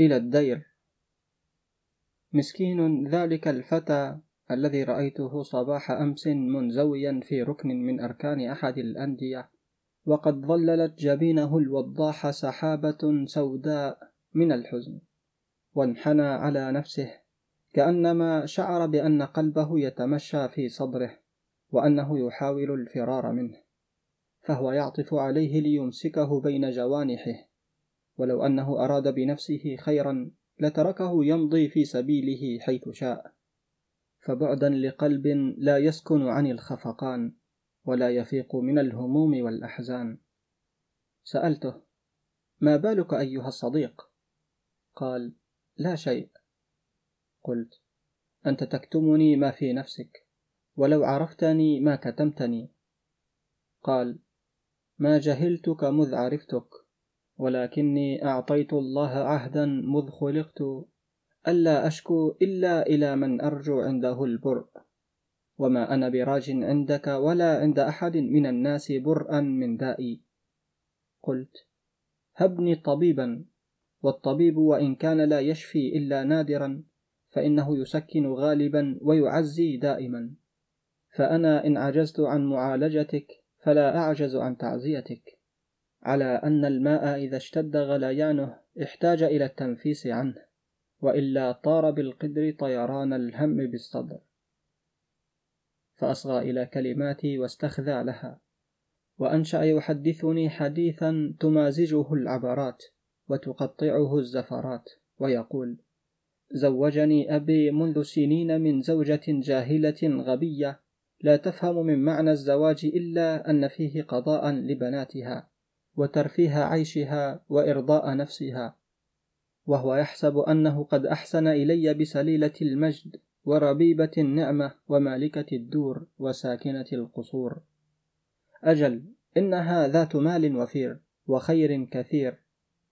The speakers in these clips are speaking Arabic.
إلى الدير. مسكين ذلك الفتى الذي رأيته صباح أمس منزويا في ركن من أركان أحد الأندية وقد ظللت جبينه الوضاح سحابة سوداء من الحزن وانحنى على نفسه كأنما شعر بأن قلبه يتمشى في صدره وأنه يحاول الفرار منه فهو يعطف عليه ليمسكه بين جوانحه. ولو أنه أراد بنفسه خيرا لتركه يمضي في سبيله حيث شاء. فبعدا لقلب لا يسكن عن الخفقان ولا يفيق من الهموم والأحزان. سألته ما بالك أيها الصديق؟ قال لا شيء. قلت أنت تكتمني ما في نفسك ولو عرفتني ما كتمتني. قال ما جهلتك مذ عرفتك. ولكني أعطيت الله عهدا مذ خلقت ألا أشكو إلا إلى من أرجو عنده البرء وما أنا براج عندك ولا عند أحد من الناس برءا من دائي قلت هبني طبيبا والطبيب وإن كان لا يشفي إلا نادرا فإنه يسكن غالبا ويعزي دائما. فأنا إن عجزت عن معالجتك فلا أعجز عن تعزيتك. على أن الماء إذا اشتد غليانه احتاج إلى التنفيس عنه وإلا طار بالقدر طيران الهم بالصدر. فأصغى إلى كلماتي واستخذى لها. وأنشأ يحدثني حديثا تمازجه العبرات وتقطعه الزفرات ويقول زوجني أبي منذ سنين من زوجة جاهلة غبية لا تفهم من معنى الزواج إلا أن فيه قضاء لبناتها. وترفيه عيشها وإرضاء نفسها. وهو يحسب أنه قد أحسن إلي بسليلة المجد وربيبة النعمة ومالكة الدور وساكنة القصور. أجل إنها ذات مال وفير وخير كثير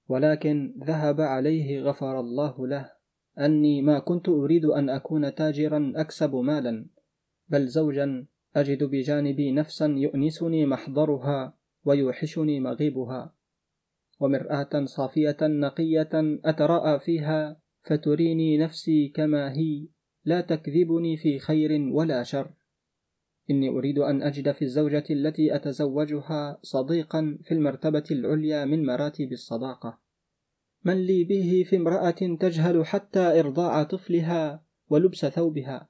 ولكن ذهب عليه غفر الله له. أني ما كنت أريد أن أكون تاجرا أكسب مالا بل زوجا أجد بجانبي نفسا يؤنسني محضرها ويوحشني مغيبها. ومرآة صافية نقية أتراءى فيها فتريني نفسي كما هي لا تكذبني في خير ولا شر. إني أريد أن أجد في الزوجة التي أتزوجها صديقا في المرتبة العليا من مراتب الصداقة. من لي به في امرأة تجهل حتى إرضاع طفلها ولبس ثوبها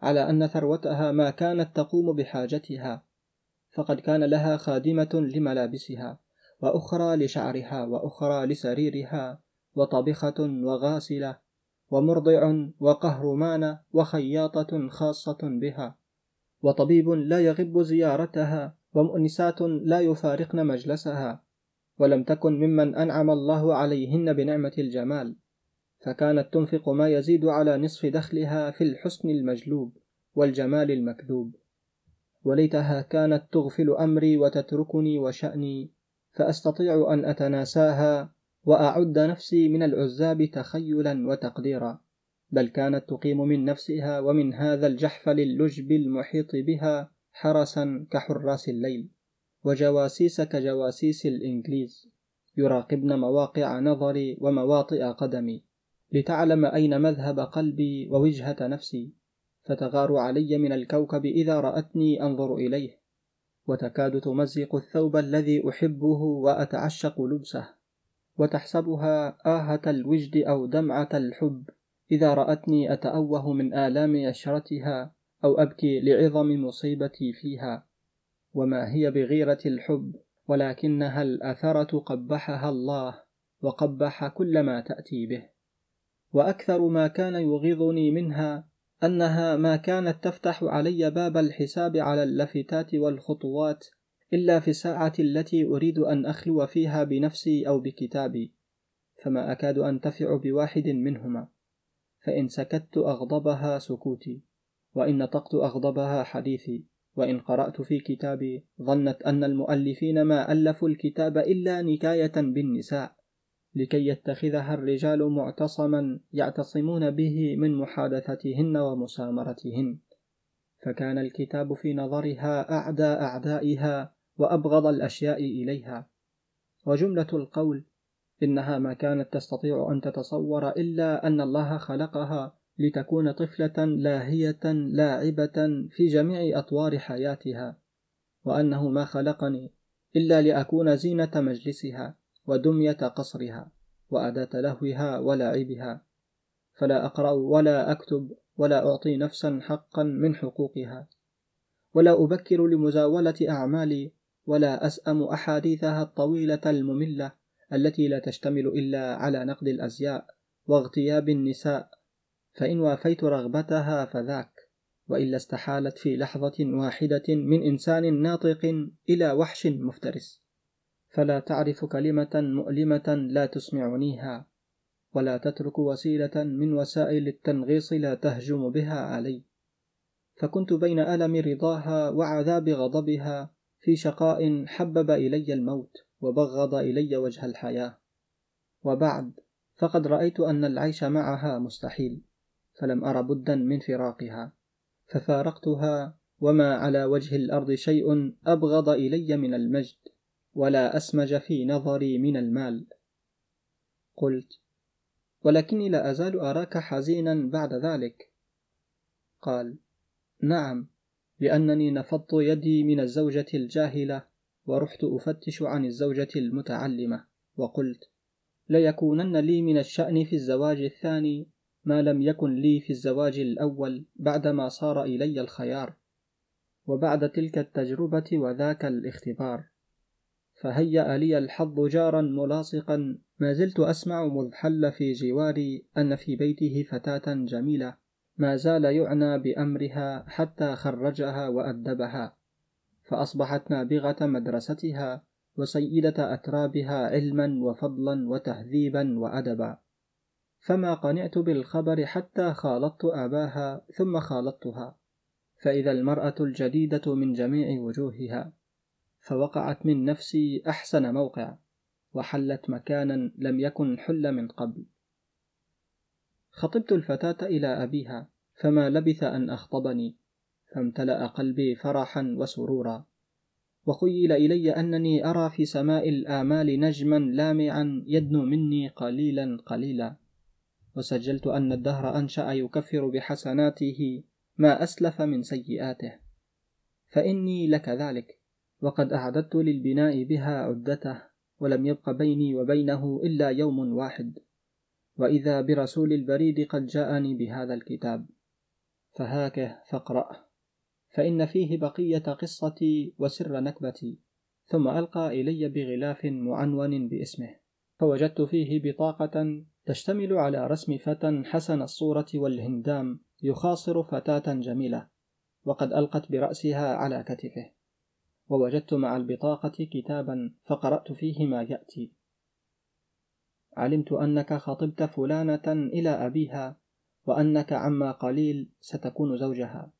على أن ثروتها ما كانت تقوم بحاجتها. فقد كان لها خادمة لملابسها وأخرى لشعرها وأخرى لسريرها وطبخة وغاسلة ومرضع وقهرمان وخياطة خاصة بها وطبيب لا يغب زيارتها ومؤنسات لا يفارقن مجلسها ولم تكن ممن أنعم الله عليهن بنعمة الجمال فكانت تنفق ما يزيد على نصف دخلها في الحسن المجلوب والجمال المكذوب. وليتها كانت تغفل أمري وتتركني وشأني فأستطيع أن أتناساها وأعد نفسي من العزاب تخيلا وتقديرا بل كانت تقيم من نفسها ومن هذا الجحفل اللجب المحيط بها حرسا كحراس الليل وجواسيس كجواسيس الإنجليز يراقبن مواقع نظري ومواطئ قدمي لتعلم أين مذهب قلبي ووجهة نفسي. فتغار علي من الكوكب إذا رأتني أنظر إليه وتكاد تمزق الثوب الذي أحبه وأتعشق لبسه وتحسبها آهة الوجد أو دمعة الحب إذا رأتني أتأوه من آلام عشرتها أو أبكي لعظم مصيبتي فيها. وما هي بغيرة الحب ولكنها الأثرة قبحها الله وقبح كل ما تأتي به. وأكثر ما كان يغيظني منها أنها ما كانت تفتح علي باب الحساب على اللافتات والخطوات إلا في الساعة التي أريد أن أخلو فيها بنفسي أو بكتابي فما أكاد أنتفع بواحد منهما فإن سكت أغضبها سكوتي وإن نطقت أغضبها حديثي وإن قرأت في كتابي ظنت أن المؤلفين ما ألفوا الكتاب إلا نكاية بالنساء. لكي يتخذها الرجال معتصما يعتصمون به من محادثتهن ومسامرتهن. فكان الكتاب في نظرها أعدى أعدائها وأبغض الأشياء إليها. وجملة القول إنها ما كانت تستطيع أن تتصور إلا أن الله خلقها لتكون طفلة لاهية لاعبة في جميع أطوار حياتها وأنه ما خلقني إلا لأكون زينة مجلسها. ودمية قصرها وأداة لهوها ولعبها. فلا أقرأ ولا أكتب ولا أعطي نفسا حقا من حقوقها. ولا أبكر لمزاولة أعمالي ولا أسأم أحاديثها الطويلة المملة التي لا تشتمل إلا على نقد الأزياء واغتياب النساء. فإن وافيت رغبتها فذاك وإلا استحالت في لحظة واحدة من إنسان ناطق إلى وحش مفترس. فلا تعرف كلمة مؤلمة لا تسمعنيها ولا تترك وسيلة من وسائل التنغيص لا تهجم بها علي. فكنت بين ألم رضاها وعذاب غضبها في شقاء حبب إلي الموت وبغض إلي وجه الحياة. وبعد فقد رأيت أن العيش معها مستحيل فلم أر بدا من فراقها. ففارقتها وما على وجه الأرض شيء أبغض إلي من المجد. ولا أسمج في نظري من المال. قلت ولكني لا أزال أراك حزينا بعد ذلك. قال نعم لأنني نفضت يدي من الزوجة الجاهلة ورحت أفتش عن الزوجة المتعلمة. وقلت ليكونن لي من الشأن في الزواج الثاني ما لم يكن لي في الزواج الأول بعدما صار إلي الخيار. وبعد تلك التجربة وذاك الاختبار. فهيأ لي الحظ جارا ملاصقا. ما زلت أسمع مذ حل في جواري أن في بيته فتاة جميلة. ما زال يعنى بأمرها حتى خرجها وأدبها. فأصبحت نابغة مدرستها وسيدة أترابها علما وفضلا وتهذيبا وأدبا. فما قنعت بالخبر حتى خالطت أباها ثم خالطتها. فإذا المرأة الجديدة من جميع وجوهها فوقعت من نفسي أحسن موقع وحلت مكانا لم يكن حل من قبل. خطبت الفتاة إلى أبيها فما لبث أن أخطبني فامتلأ قلبي فرحا وسرورا. وخيل إلي أنني أرى في سماء الآمال نجما لامعا يدنو مني قليلا قليلا. وسجلت أن الدهر أنشأ يكفر بحسناته ما أسلف من سيئاته. فإني لكذلك وقد أعددت للبناء بها عدته ولم يبق بيني وبينه إلا يوم واحد. وإذا برسول البريد قد جاءني بهذا الكتاب. فهاكه فاقرأ. فإن فيه بقية قصتي وسر نكبتي. ثم ألقى إلي بغلاف معنون باسمه. فوجدت فيه بطاقة تشتمل على رسم فتى حسن الصورة والهندام يخاصر فتاة جميلة. وقد ألقت برأسها على كتفه. ووجدت مع البطاقة كتابا فقرأت فيه ما يأتي. علمت أنك خطبت فلانة إلى أبيها وأنك عما قليل ستكون زوجها.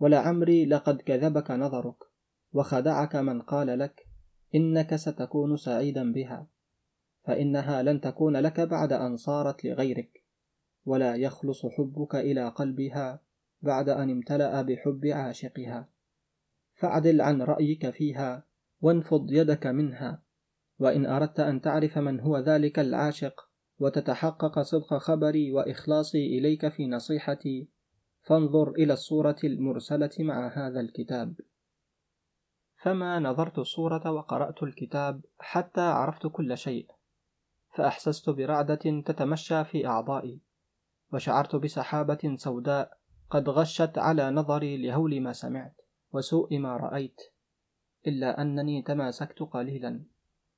ولعمري لقد كذبك نظرك وخدعك من قال لك إنك ستكون سعيدا بها فإنها لن تكون لك بعد أن صارت لغيرك. ولا يخلص حبك إلى قلبها بعد أن امتلأ بحب عاشقها. فاعدل عن رأيك فيها وانفض يدك منها. وإن أردت أن تعرف من هو ذلك العاشق وتتحقق صدق خبري وإخلاصي إليك في نصيحتي فانظر إلى الصورة المرسلة مع هذا الكتاب. فما نظرت الصورة وقرأت الكتاب حتى عرفت كل شيء فأحسست برعدة تتمشى في أعضائي وشعرت بسحابة سوداء قد غشت على نظري لهول ما سمعت. وسوء ما رأيت إلا أنني تماسكت قليلا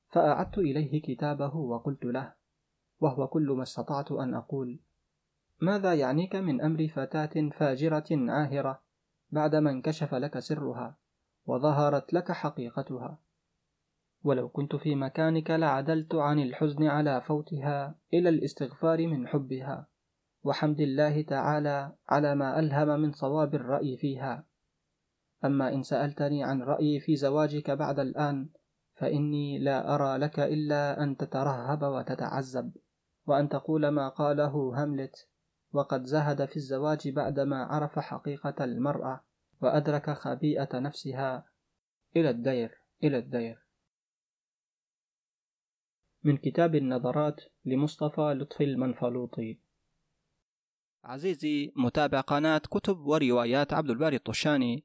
فأعدت إليه كتابه وقلت له وهو كل ما استطعت أن أقول ماذا يعنيك من أمر فتاة فاجرة عاهرة بعدما انكشف لك سرها وظهرت لك حقيقتها؟ ولو كنت في مكانك لعدلت عن الحزن على فوتها إلى الاستغفار من حبها وحمد الله تعالى على ما ألهم من صواب الرأي فيها. أما إن سألتني عن رأيي في زواجك بعد الآن فإني لا أرى لك إلا أن تترهب وتتعذب وأن تقول ما قاله هاملت وقد زهد في الزواج بعدما عرف حقيقة المرأة وأدرك خبيئة نفسها. إلى الدير إلى الدير. من كتاب النظرات لمصطفى لطفي المنفلوطي. عزيزي متابع قناة كتب وروايات عبد الباري الطشاني.